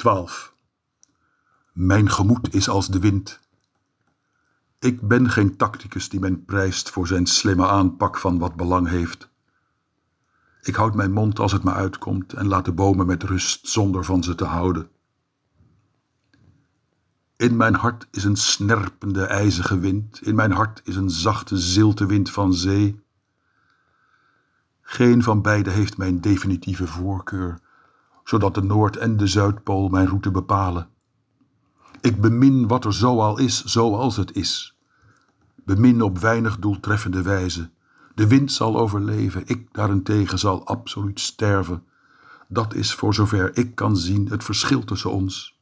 12. Mijn gemoed is als de wind. Ik ben geen tacticus die men prijst voor zijn slimme aanpak van wat belang heeft. Ik houd mijn mond als het me uitkomt en laat de bomen met rust zonder van ze te houden. In mijn hart is een snerpende, ijzige wind. In mijn hart is een zachte, zilte wind van zee. Geen van beide heeft mijn definitieve voorkeur, zodat de Noord- en de Zuidpool mijn route bepalen. Ik bemin wat er zo al is, zoals het is. Bemin op weinig doeltreffende wijze. De wind zal overleven, ik daarentegen zal absoluut sterven. Dat is voor zover ik kan zien het verschil tussen ons.